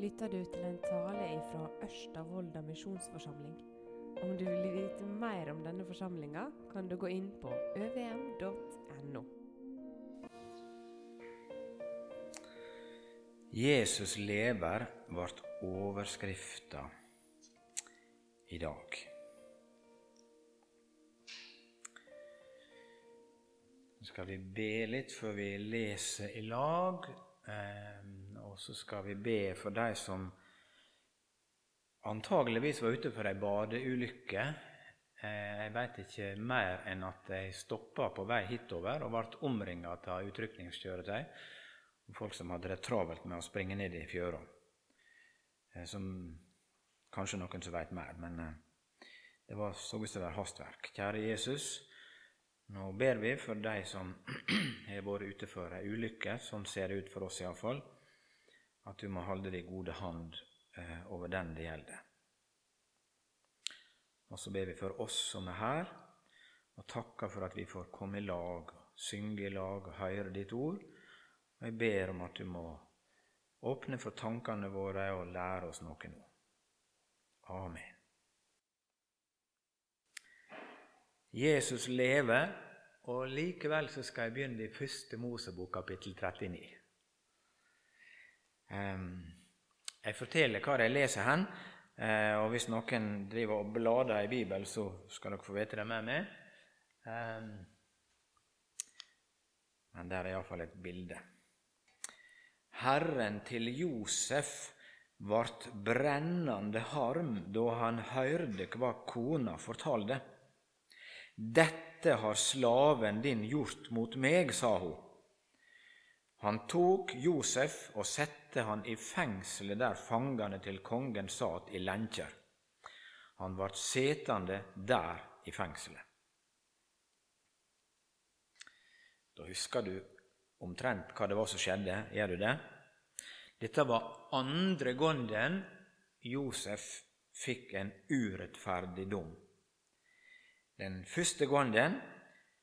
lytter du til en tale fra Ørsta misjonsforsamling. Om du vil vite mer om denne forsamlinga, kan du gå inn på øvm.no. Jesus lever ble overskrifta i dag. Så skal vi be litt før vi leser i lag. Ehm, og så skal vi be for de som antageligvis var ute for ei badeulykke. Eh, jeg veit ikke mer enn at de stoppa på vei hitover og ble omringa av utrykningskjøretøy. Folk som hadde det travelt med å springe ned i fjøra. Eh, som kanskje noen som veit mer, men eh, det var så ut til å være hastverk. Kjære Jesus. Nå ber vi for de som har vært ute for ei ulykke, sånn ser det ut for oss iallfall, at du må holde din gode hand eh, over den det gjelder. Og så ber vi for oss som er her, og takker for at vi får komme i lag, synge i lag og høre ditt ord. Og jeg ber om at du må åpne for tankene våre og lære oss noe nå. Amen. Jesus lever, og likevel så skal jeg begynne i første Mosebok, kapittel 39. Jeg forteller hva jeg leser hen, eh, og hvis noen driver og blader i Bibelen, så skal dere få vite det med meg. Men der er iallfall et bilde. Herren til Josef vart brennende harm da han hørte hva kona fortalte. Dette har slaven din gjort mot meg, sa hun. Han tok Josef og sette han i fengselet der fangene til kongen satt i lenker. Han vart setende der i fengselet. Da husker du omtrent hva det var som skjedde, gjør du det? Dette var andre gangen Josef fikk en urettferdig dom. Den første gangen,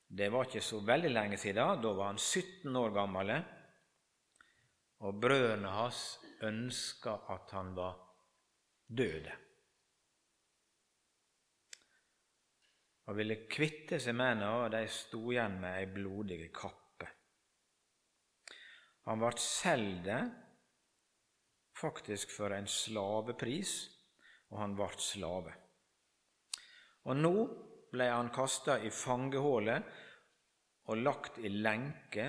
det var ikke så veldig lenge siden, da var han 17 år gammel, og brødrene hans ønska at han var død. Og ville kvitte seg med henne, og de sto igjen med ei blodig kappe. Han ble solgt faktisk for en slavepris, og han ble slave. Og nå ble han kasta i fangehullet og lagt i lenke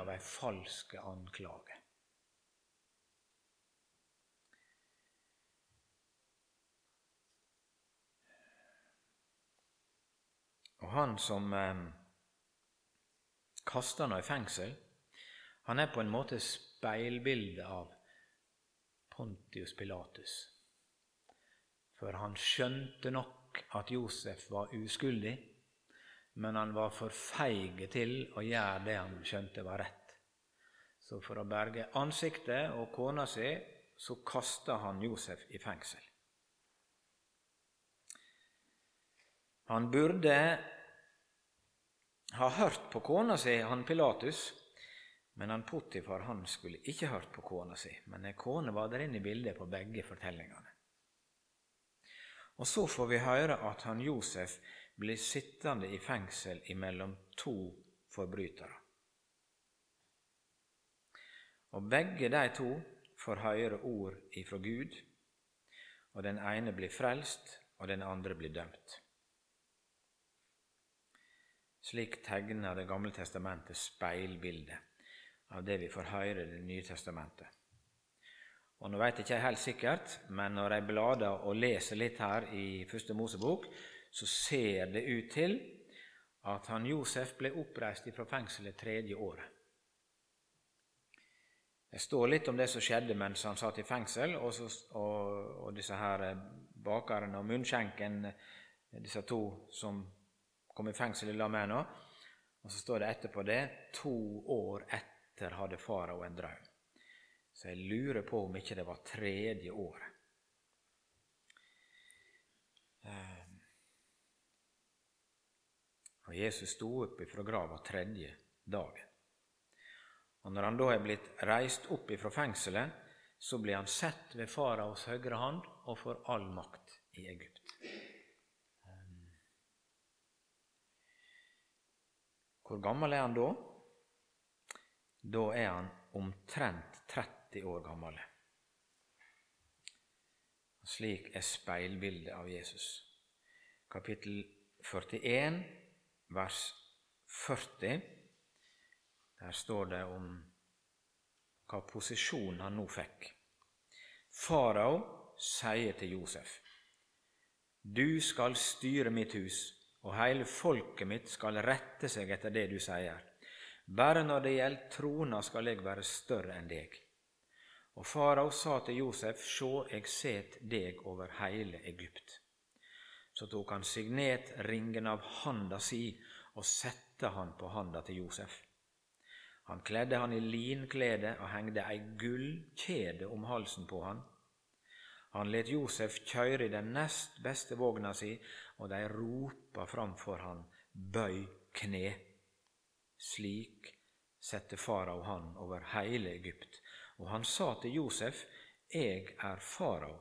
av ei falsk anklage. Og han som eh, kaster han i fengsel, han er på en måte speilbildet av Pontius Pilatus. For han skjønte nok at Josef var uskyldig, men han var for feig til å gjøre det han skjønte var rett. Så for å berge ansiktet og kona si, så kasta han Josef i fengsel. Han burde ha hørt på kona si, han Pilatus, men han Potifar han skulle ikke hørt på kona si. Men ei kone var der inne i bildet på begge fortellingene. Og så får vi høre at han Josef blir sittende i fengsel imellom to forbrytere. Og begge de to får høre ord ifra Gud, og den ene blir frelst, og den andre blir dømt. Slik tegner Det gamle testamentet speilbildet av det vi får høre i Det nye testamentet. Og Nå veit jeg ikke helt sikkert, men når jeg blader og leser litt her i Første Mosebok, så ser det ut til at han Josef ble oppreist fra fengselet tredje året. Det står litt om det som skjedde mens han satt i fengsel, og, så, og, og disse her eh, bakeren og munnskjenken, disse to som kom i fengsel i lag med henne. Og så står det etterpå det to år etter hadde farao en drøm. Så jeg lurer på om ikke det var tredje året. Og Jesus sto opp ifra grava tredje dagen. Og når han da er blitt reist opp ifra fengselet, så blir han sett ved faraos høyre hand og får all makt i Egypt. Hvor gammel er han da? Da er han omtrent 30 år gammel. Slik er speilbildet av Jesus. Kapittel 41, vers 40. Der står det om hva posisjonen han nå fikk. Farao sier til Josef, Du skal styre mitt hus, og hele folket mitt skal rette seg etter det du sier. Bare når det gjelder trona, skal jeg være større enn deg. Og farao sa til Josef, Sjå, jeg set deg over hele Egypt. Så tok han signetringen av handa si og sette han på handa til Josef. Han kledde han i linklede og hengde ei gullkjede om halsen på han. Han let Josef kjøre i den nest beste vogna si, og de ropa framfor han, bøy kne. Slik sette farao han over heile Egypt, og han sa til Josef, Eg er farao,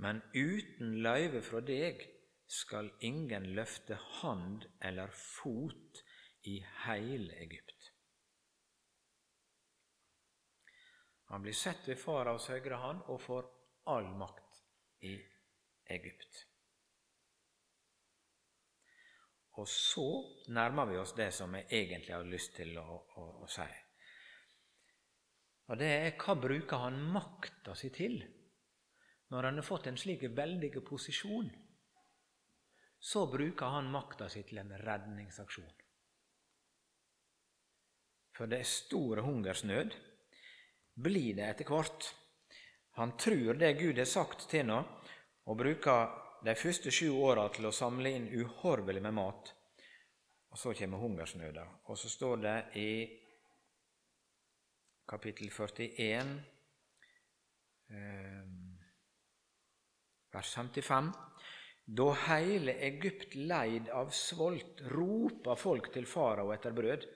men uten løyve fra deg skal ingen løfte hand eller fot i heile Egypt. Han blir sett ved faraos høyre hand og får all makt i Egypt. Og så nærmer vi oss det som jeg egentlig har lyst til å, å, å si. Og det er hva bruker han makta si til når han har fått en slik veldig posisjon? Så bruker han makta si til en redningsaksjon. For det er stor hungersnød blir det etter hvert. Han tror det Gud har sagt til nå, og bruker de første sju åra til å samle inn uhorvelig med mat. Og så kommer hungersnøda. Og så står det i kapittel 41, eh, vers 55 Da heile Egypt leid av svolt, ropa folk til farao etter brød.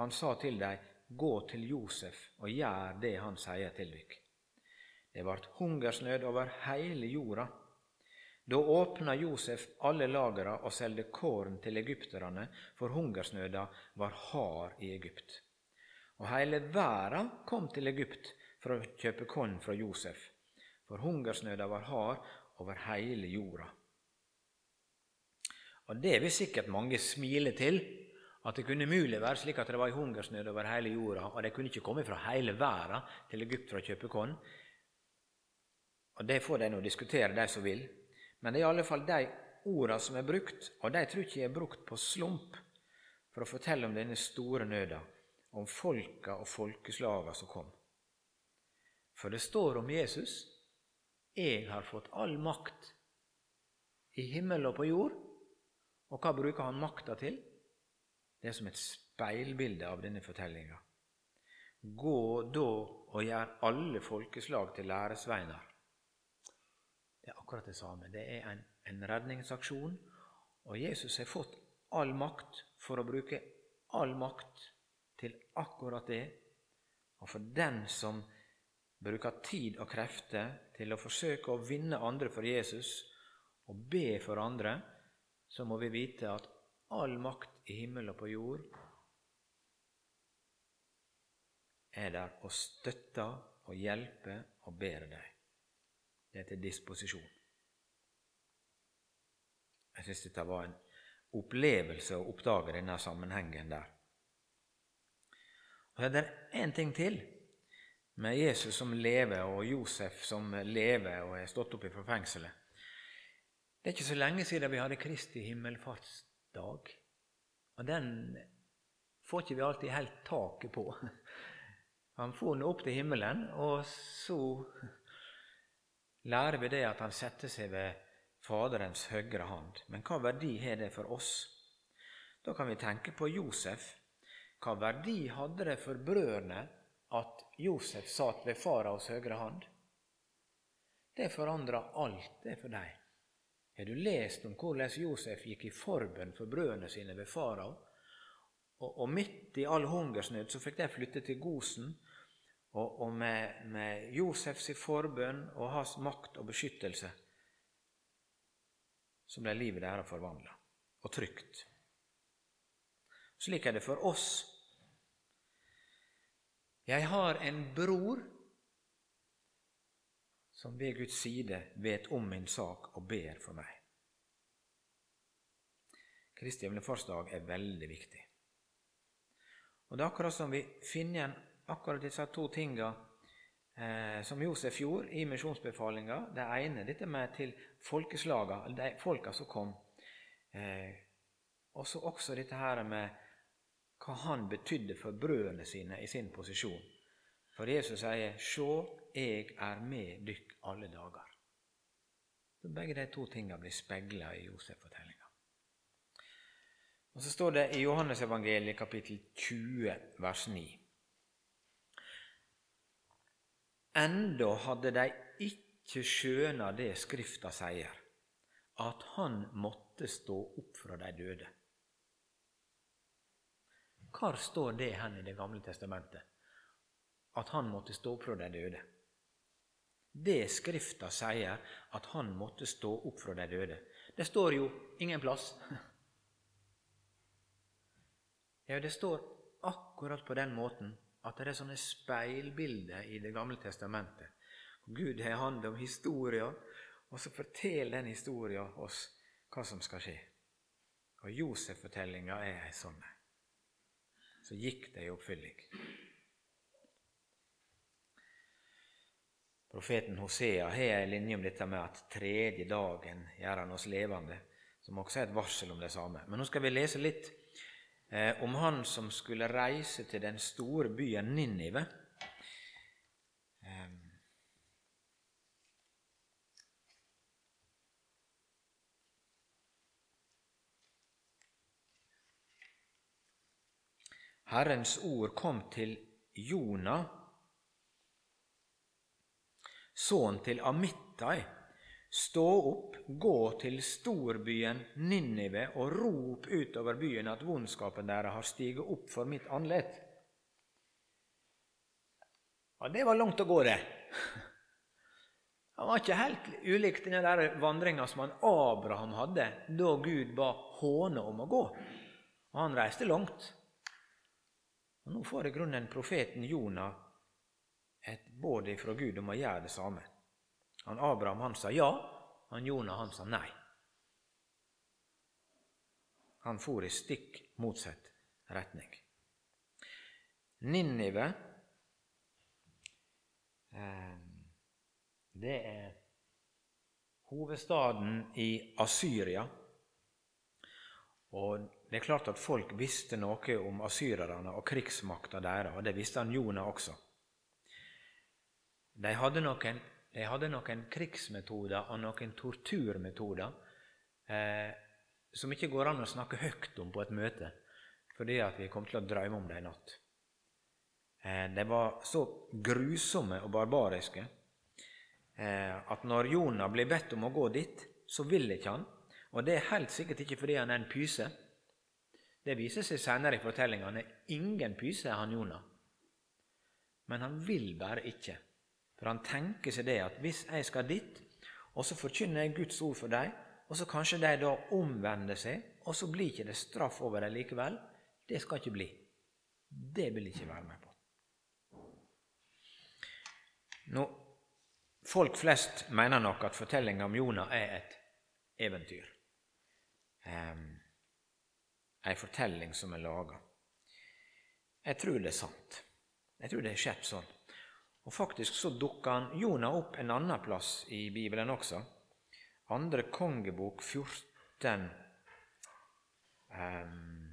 Han sa til dem, gå til Josef og gjør det han sier til dykk. Det vart hungersnød over heile jorda. Da åpna Josef alle lagera og selde korn til egypterne, for hungersnøda var hard i Egypt. Og heile verda kom til Egypt for å kjøpe korn fra Josef, for hungersnøda var hard over heile jorda. Og det vil sikkert mange smile til, at det kunne mulig være slik at det var hungersnød over hele jorda, og de kunne ikke komme fra hele verden til Egypt for å kjøpe korn. Og Det får de nå diskutere, de som vil. Men det er i alle fall de ordene som er brukt, og de tror ikke jeg er brukt på slump for å fortelle om denne store nøda, om folka og folkeslaga som kom. For det står om Jesus jeg har fått all makt i himmel og på jord. Og hva bruker han makta til? Det er som et speilbilde av denne fortellinga. Gå da og gjør alle folkeslag til læresveiner. Det er akkurat det samme. Det er en, en redningsaksjon. Og Jesus har fått all makt for å bruke all makt til akkurat det. Og for den som bruker tid og krefter til å forsøke å vinne andre for Jesus og be for andre, så må vi vite at all makt i himmel og på jord, er der og støtter og hjelper og ber deg. Det er til disposisjon. Jeg syns dette var en opplevelse å oppdage denne sammenhengen der. Og Det er én ting til med Jesus som lever, og Josef som lever og er stått opp fra fengselet. Det er ikke så lenge siden vi hadde Kristi himmelfartsdag. Og den får ikke vi alltid helt taket på. Han får den opp til himmelen, og så lærer vi det at han setter seg ved Faderens høyre hand. Men hva verdi har det for oss? Da kan vi tenke på Josef. Hva verdi hadde det for brødrene at Josef satt ved faraos høyre hand? Det forandra alt det for dem. Har du lest om hvordan Josef gikk i forbønn for brødrene sine ved farao? Og, og, midt i all hungersnød så fikk de flytte til Gosen, og, og med, med Josefs forbønn og hans makt og beskyttelse, så ble livet deres forvandla og trygt. Slik er det for oss. Jeg har en bror som ved Guds side vet om min sak og ber for meg. Kristi himmelfartsdag er veldig viktig. Og Det er akkurat som vi finner igjen akkurat disse to tinga eh, som Josef gjorde i misjonsbefalinga. Det ene dette med til folkeslaga, de folka som kom. Eh, og så også dette her med hva han betydde for brødrene sine i sin posisjon. For Jesus sier 'Sjå, jeg er med dykk alle dager'. Så Begge de to tingene blir speila i Josef-fortellinga. Og Så står det i Johannesevangeliet kapittel 20 vers 9. Enda hadde de ikke skjøna det Skrifta sier, at han måtte stå opp fra de døde. Hvor står det hen i Det gamle testamentet? At han måtte stå opp fra de døde. Det Skrifta sier, at han måtte stå opp fra de døde. Det står jo ingen plass. Ja, det står akkurat på den måten at det er sånne speilbilder i Det gamle testamentet. Gud har hand om historia, og så forteller den historia oss hva som skal skje. Og Josef-fortellinga er ei sånn så gikk det i oppfylling. Profeten Hosea har ei linje om dette med at tredje dagen gjør han oss levende, som også er et varsel om det samme. Men nå skal vi lese litt eh, om han som skulle reise til den store byen Ninive. Eh, Herrens ord kom til Jona, sønnen til Amittai. Stå opp, gå til storbyen Ninive og rop utover byen at vondskapen deres har stiget opp for mitt andlet. Ja, det var langt å gå, det. Han var ikke helt ulikt den der vandringa som Abraham hadde da Gud ba håne om å gå. Og han reiste langt. Og Nå får i grunnen profeten Jonah et båd ifra Gud om å gjøre det samme. Han Abraham han sa ja, han Jonah han sa nei. Han for i stikk motsatt retning. Ninive eh, det er hovedstaden i Asyria. Og det er klart at folk visste noe om asyrerne og krigsmakta deres, og det visste han Jonah også. De hadde noen, de hadde noen krigsmetoder og noen torturmetoder eh, som ikke går an å snakke høyt om på et møte, fordi at vi kom til å drømme om det i natt. Eh, de var så grusomme og barbariske eh, at når Jonah blir bedt om å gå dit, så vil ikke han. Og det er helt sikkert ikke fordi han er en pyse. Det viser seg senere i fortellinga. Han er ingen pyse, han Jonah. Men han vil bare ikke. For han tenker seg det at hvis jeg skal dit, og så forkynner jeg Guds ord for dem, og så kanskje de da omvender seg, og så blir ikke det straff over dem likevel, det skal ikke bli. Det vil jeg ikke være med på. Nå, Folk flest mener nok at fortellinga om Jonah er et eventyr. Um, ei fortelling som er laga. Jeg tror det er sant. Jeg tror det har skjedd sånn. Og Faktisk så dukka han Jonah opp en annen plass i Bibelen også. Andre kongebok 14 um,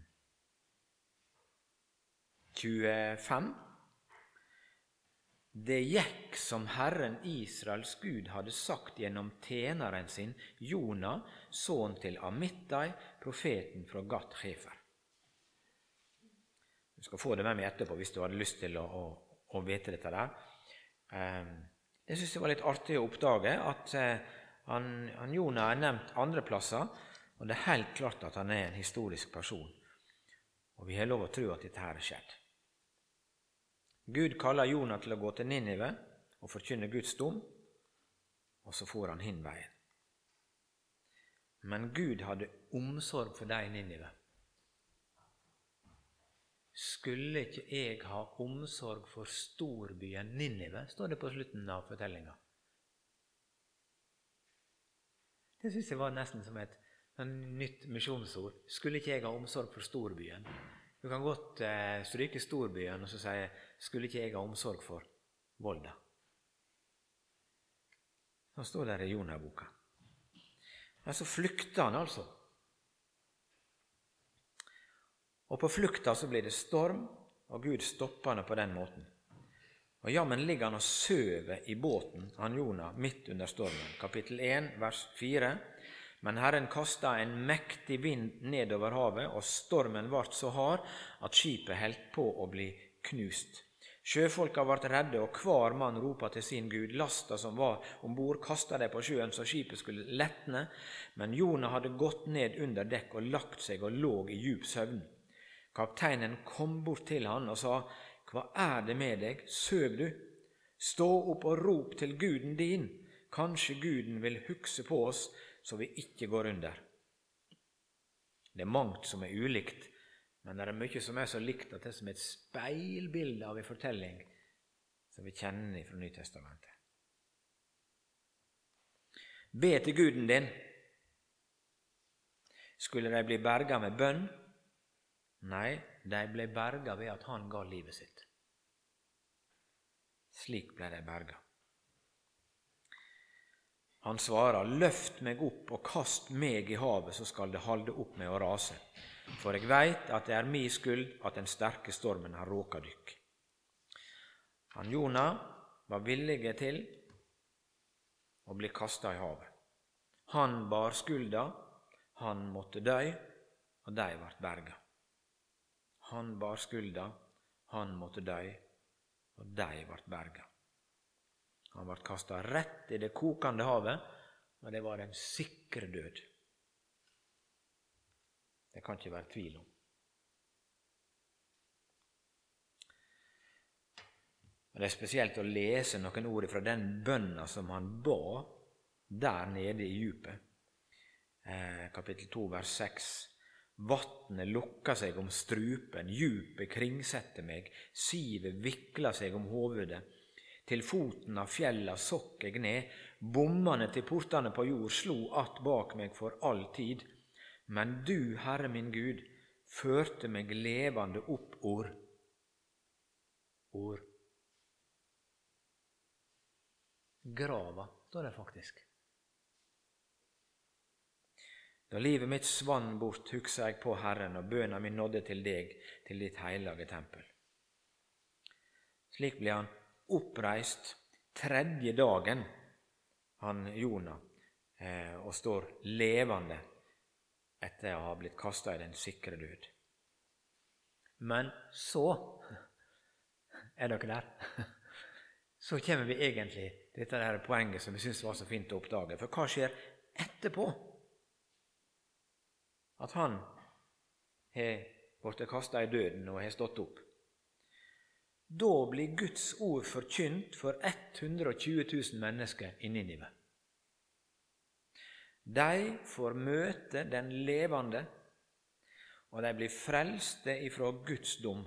25. Det gikk som Herren Israels Gud hadde sagt gjennom tjeneren sin, Jonah, sønn til Amittai, profeten fra Gat Hefer. Du skal få det med meg etterpå hvis du hadde lyst til å, å, å vite dette der. Um, jeg syns det var litt artig å oppdage at uh, han, han Jonah er nevnt andre plasser, og det er helt klart at han er en historisk person. Og vi har lov å tro at dette her er skjedd. Gud kaller Jonah til å gå til Ninive og forkynne Guds dom, og så får han hin veien. Men Gud hadde omsorg for deg i Ninive. Skulle ikke jeg ha omsorg for storbyen Ninive, står det på slutten av fortellinga. Det syns jeg var nesten som et nytt misjonsord. Skulle ikke jeg ha omsorg for storbyen? Du kan godt eh, stryke storbyen og så si skulle ikke jeg ha omsorg for Volda? Så står det i Jonah-boka. Men så flykter han altså. Og på flukta så blir det storm, og Gud stopper han på den måten. Og jammen ligger han og sover i båten, han Jonah, midt under stormen. Kapittel 1, vers 4. Men Herren kasta en mektig vind nedover havet, og stormen ble så hard at skipet holdt på å bli knust. Sjøfolka ble redde, og hver mann ropa til sin gud. Lasta som var om bord, kasta de på sjøen så skipet skulle letne. Men Jonah hadde gått ned under dekk og lagt seg og lå i djup søvn. Kapteinen kom bort til han og sa, Hva er det med deg, søv du? Stå opp og rop til guden din, kanskje guden vil hukse på oss så vi ikke går under. Det er mangt som er ulikt, men det er mye som er så likt at det er som et speilbilde av en fortelling som vi kjenner fra Nytestamentet. Be til guden din. Skulle de bli berga med bønn? Nei, de ble berga ved at han ga livet sitt. Slik ble de berga. Han svarer, Løft meg opp og kast meg i havet, så skal det halde opp med å rase. For eg veit at det er mi skyld at den sterke stormen har råka dykk. Han Jonah var villige til å bli kasta i havet. Han bar skulda, han måtte dø, og de vart berga. Han bar skulda, han måtte dø, og de ble berga. Han ble kasta rett i det kokende havet, og det var en sikker død. Det kan ikke være tvil om. Det er spesielt å lese noen ord fra den bønna som han ba der nede i djupet. Eh, kapittel 2, vers 6. Vatnet lukka seg om strupen, djupet kringsetter meg, sivet vikla seg om hovudet. Til foten av fjella sokk eg ned, bommene til portene på jord slo att bak meg for all tid. Men du, Herre min Gud, førte meg levende opp ord. Ord. Grava, står det faktisk. Da livet mitt svann bort, hugsa jeg på Herren, og bøna mi nådde til deg, til ditt heilage tempel. Slik blir han oppreist tredje dagen, han Jonah, eh, og står levende etter å ha blitt kasta i den sikre død. Men så Er dere der? Så kommer vi egentlig til dette poenget som vi syns var så fint å oppdage. For hva skjer etterpå? At han har blitt kasta i døden og har stått opp. Da blir Guds ord forkynt for 120 000 mennesker i Ninive. De får møte den levende, og de blir frelste ifra Guds dom.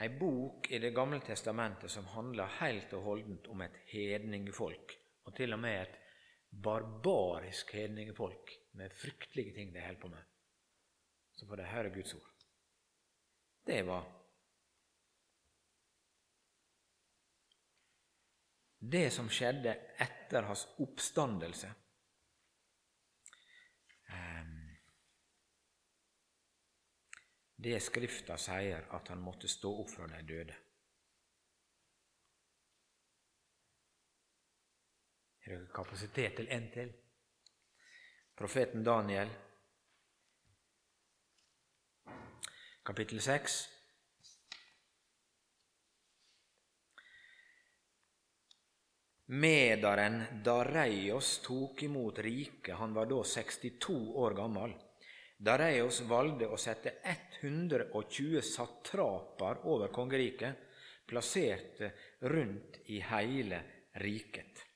Ei bok i Det gamle testamentet som handler helt og holdent om et hedningefolk, og til og med et barbarisk hedningefolk med fryktelige ting de holder på med så får de høre Guds ord. Det var det som skjedde etter hans oppstandelse. Ehm, det Skrifta sier at han måtte stå opp fra de døde. Har dere kapasitet til en til? Profeten Daniel kapittel 6. Medaren Dareios tok imot riket, han var da 62 år gammel. Dareios valgte å sette 120 satraper over kongeriket, plasserte rundt i hele riket.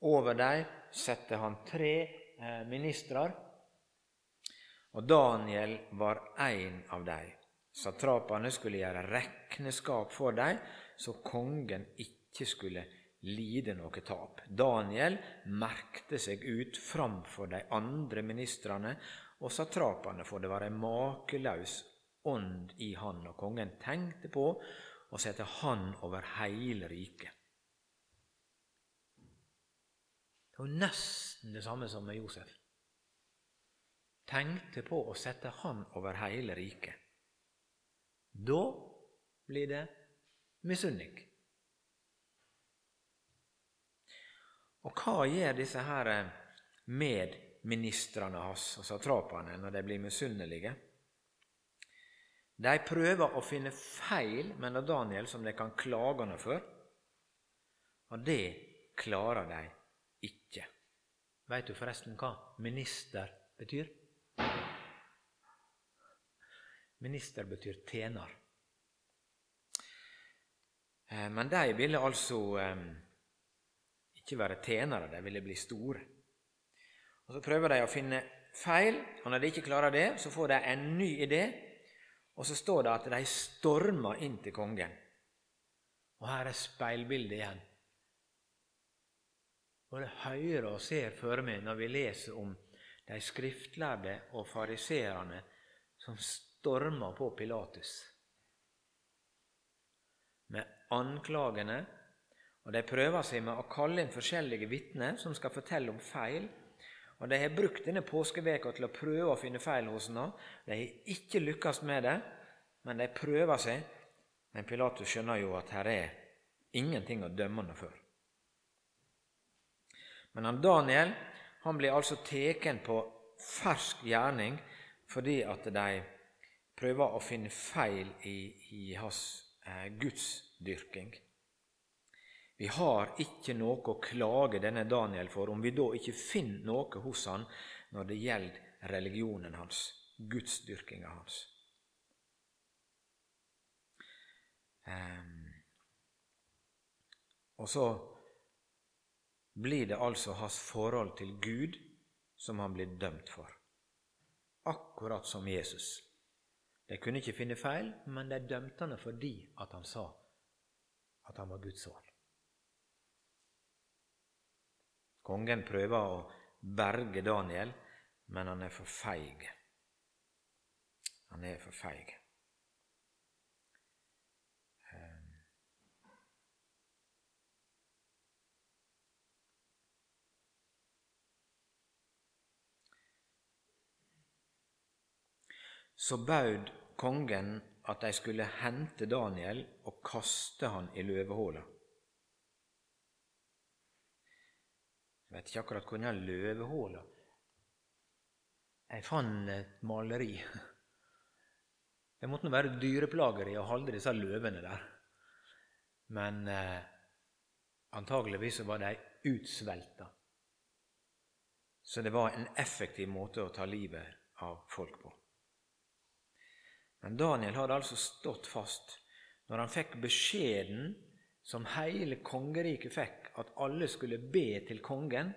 Over dem satte han tre eh, ministrer, og Daniel var en av dem. Satrapene skulle gjøre rekneskap for dem, så kongen ikke skulle lide noe tap. Daniel merkte seg ut framfor de andre ministrene og satrapene, for det var en makeløs ånd i han, og kongen tenkte på å sette han over hele riket. Det var nesten det samme som med Josef. Tenkte på å sette han over hele riket. Da blir det misunning. Og hva gjør disse her eh, medministrene hans og trapene, når de blir misunnelige? De prøver å finne feil med Daniel som de kan klage ham for, og det klarer de. Veit du forresten hva minister betyr? Minister betyr tjener. Eh, men de ville altså eh, ikke være tjenere, de ville bli store. Og Så prøver de å finne feil, og når de ikke klarer det, så får de en ny idé. Og så står det at de stormer inn til kongen. Og her er speilbildet igjen. Både hører og ser for meg når vi leser om de skriftlærde og fariseerne som stormer på Pilatus med anklagene og De prøver seg med å kalle inn forskjellige vitner som skal fortelle om feil. Og De har brukt denne påskeveka til å prøve å finne feil hos ham. De har ikke lykkes med det, men de prøver seg. Men Pilatus skjønner jo at her er ingenting å dømme ham for. Men han Daniel han blir altså tatt på fersk gjerning fordi at de prøver å finne feil i, i hans eh, gudsdyrking. Vi har ikke noe å klage denne Daniel for om vi da ikke finner noe hos han når det gjelder religionen hans, gudsdyrkinga hans. Um, og så blir det altså hans forhold til Gud som han blir dømt for. Akkurat som Jesus. De kunne ikke finne feil, men de dømte han fordi at han sa at han var Guds sønn. Kongen prøver å berge Daniel, men han er for feig. Han er for feig. Så baud kongen at de skulle hente Daniel og kaste han i løvehullet. Jeg vet ikke akkurat hvor den løvehullet Jeg fant et maleri. Det måtte nå være dyreplageri å holde disse løvene der. Men eh, antageligvis var de utsvelta. Så det var en effektiv måte å ta livet av folk på. Men Daniel hadde altså stått fast når han fikk beskjeden som hele kongeriket fikk at alle skulle be til kongen,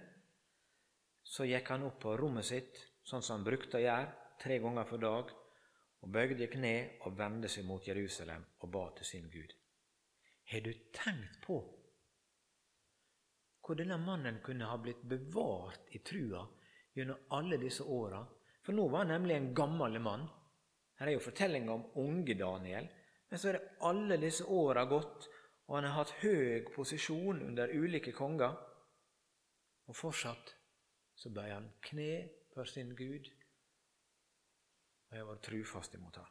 så gikk han opp på rommet sitt, sånn som han brukte å gjøre, tre ganger for dag, og bøgde kne og vendte seg mot Jerusalem og ba til sin Gud. Har du tenkt på hvor denne mannen kunne ha blitt bevart i trua gjennom alle disse åra? For nå var han nemlig en gammel mann. Her er jo fortellinga om unge Daniel. Men så er det alle disse åra gått, og han har hatt høy posisjon under ulike konger. Og fortsatt så bøyer han kne for sin Gud, og jeg var trufast imot han.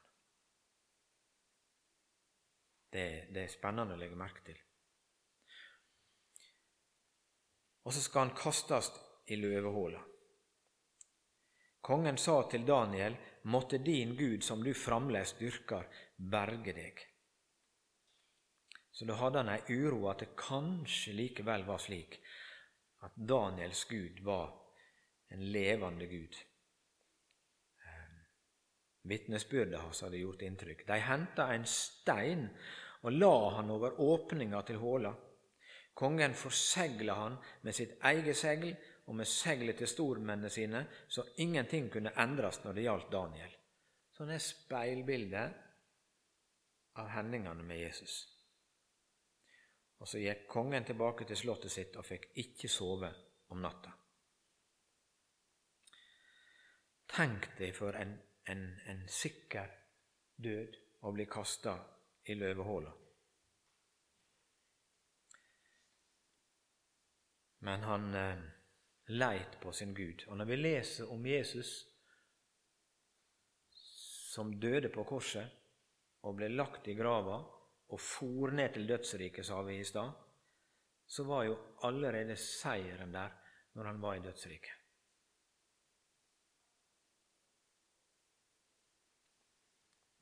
Det, det er spennende å legge merke til. Og så skal han kastes i løvehullet. Kongen sa til Daniel, måtte din Gud, som du fremdeles dyrker, berge deg. Så da hadde han ei uro at det kanskje likevel var slik at Daniels Gud var en levende Gud. Ehm. Vitnesbyrdet hans hadde gjort inntrykk. De henta en stein og la han over åpninga til håla. Kongen forsegla han med sitt eget segl og med seglet til stormennene sine, så ingenting kunne endres når det gjaldt Daniel. Sånn er speilbildet av hendingene med Jesus. Og så gikk kongen tilbake til slottet sitt og fikk ikke sove om natta. Tenk deg for en, en, en sikker død å bli kasta i løvehåla. Men han eh, leit på sin Gud. Og når vi leser om Jesus som døde på korset og ble lagt i grava og for ned til dødsriket, sa vi i stad, så var jo allerede seieren der når han var i dødsriket.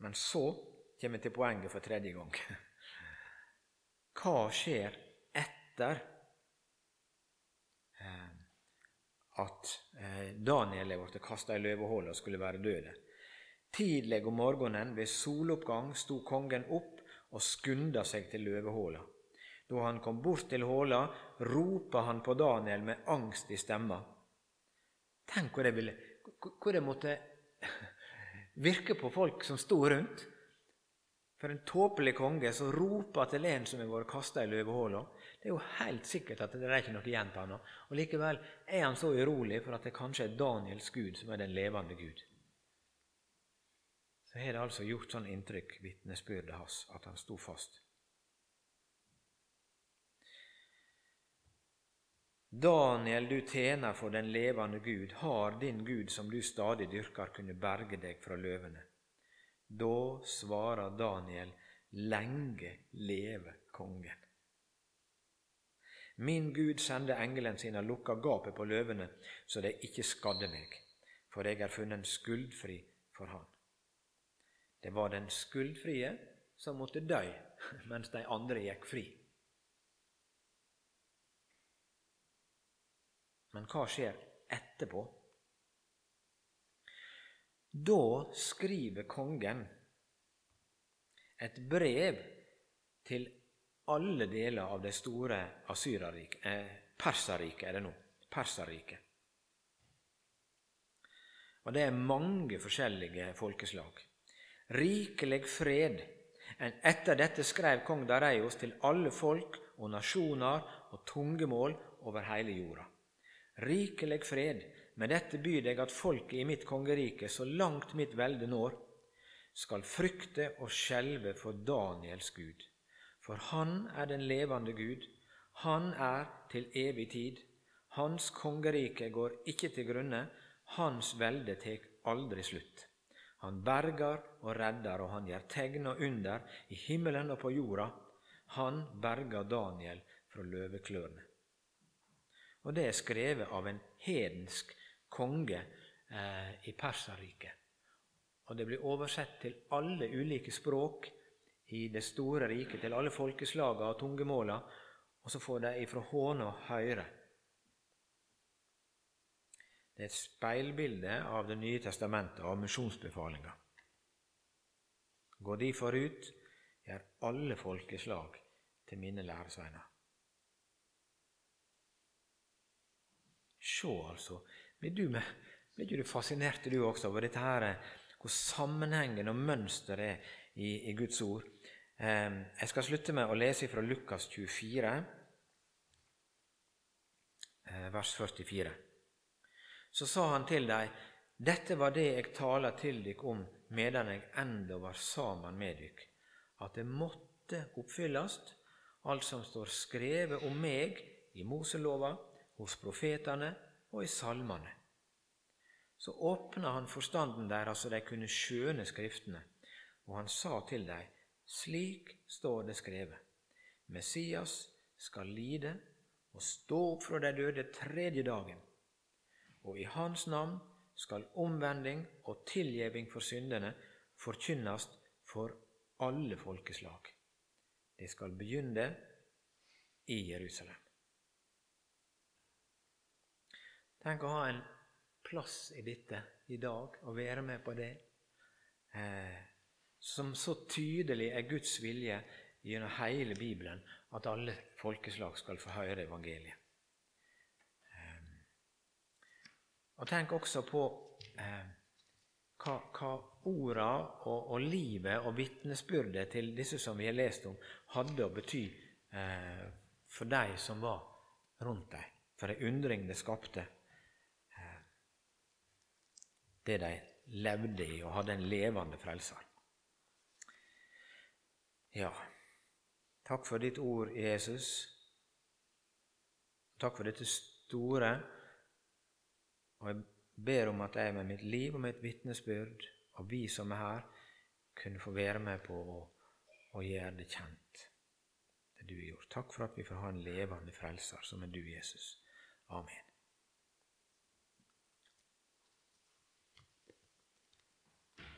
Men så kommer vi til poenget for tredje gang. Hva skjer etter eh, at eh, Daniel blitt kasta i løvehullet og skulle være død? Tidlig om morgenen ved soloppgang sto kongen opp og skunda seg til løvehullet. Da han kom bort til håla, ropa han på Daniel med angst i stemma. Tenk hvor det, ville, hvor det måtte virke på folk som sto rundt. For en tåpelig konge som roper til en som har vært kasta i løvehåla. Det er jo helt sikkert at det er ikke noe igjen på ham. Og likevel er han så urolig for at det kanskje er Daniels Gud som er den levende Gud så har det altså gjort sånn inntrykk, vitnesbyrdet hans, at han sto fast. Daniel, du tjener for den levende Gud, har din Gud som du stadig dyrker, kunne berge deg fra løvene? Da svarer Daniel, lenge leve kongen. Min Gud sende engelen sin og lukka gapet på løvene, så de ikke skadde meg, for jeg er funnet skuldfri for Han. Det var den skuldfrie som måtte dø, mens de andre gikk fri. Men hva skjer etterpå? Da skriver kongen et brev til alle deler av det store Asyrariket eh, Perserriket er det nå. Perserriket. Og det er mange forskjellige folkeslag rikelig fred. Enn etter dette skrev kong Dareios til alle folk og nasjoner og tungemål over hele jorda. Rikelig fred, med dette byr deg at folket i mitt kongerike, så langt mitt velde når, skal frykte og skjelve for Daniels Gud. For han er den levende Gud, han er til evig tid. Hans kongerike går ikke til grunne, hans velde tek aldri slutt. Han berger og redder, og han gjør tegn og under i himmelen og på jorda. Han berger Daniel fra løveklørne. Og det er skrevet av en hedensk konge eh, i Perserriket. Og det blir oversett til alle ulike språk i det store riket, til alle folkeslaga og tungemåla, og så får de ifra håna høre det er et speilbilde av Det nye testamentet, av misjonsbefalinga. Gå de forut, gjør alle folkeslag til mine læresveiner. Se, altså. Blir du, med, blir du fascinert du også over dette her, hvor sammenhengen og mønsteret er i, i, Guds ord? Eh, jeg skal slutte med å lese fra Lukas 24, eh, vers 44. Så sa han til dem, dette var det jeg taler til dykk om medan jeg enda var sammen med dykk, at det måtte oppfyllast, alt som står skrevet om meg i Moselova, hos profetane og i salmane. Så åpna han forstanden deres så de kunne skjøne Skriftene, og han sa til dei, slik står det skrevet, Messias skal lide og stå opp fra de døde tredje dagen, og i Hans navn skal omvending og tilgjeving for syndene forkynnes for alle folkeslag. Det skal begynne i Jerusalem. Tenk å ha en plass i dette i dag, og være med på det. eh, som så tydelig er Guds vilje gjennom hele Bibelen at alle folkeslag skal få høre evangeliet. Eh, og tenk også på eh, hva, hva orda og, og, livet og vitnesbyrdet til disse som vi har lest om, hadde å bety eh, for de som var rundt dem. For ei undring det skapte. Eh, det de levde i og hadde en levende frelser. Ja, takk for ditt ord, Jesus. Takk for dette store. Og jeg ber om at jeg med mitt liv og mitt vitnesbyrd, og vi som er her, kunne få være med på å, å gjøre det kjent, det du har gjort. Takk for at vi får ha en levende frelser, som er du, Jesus. Amen.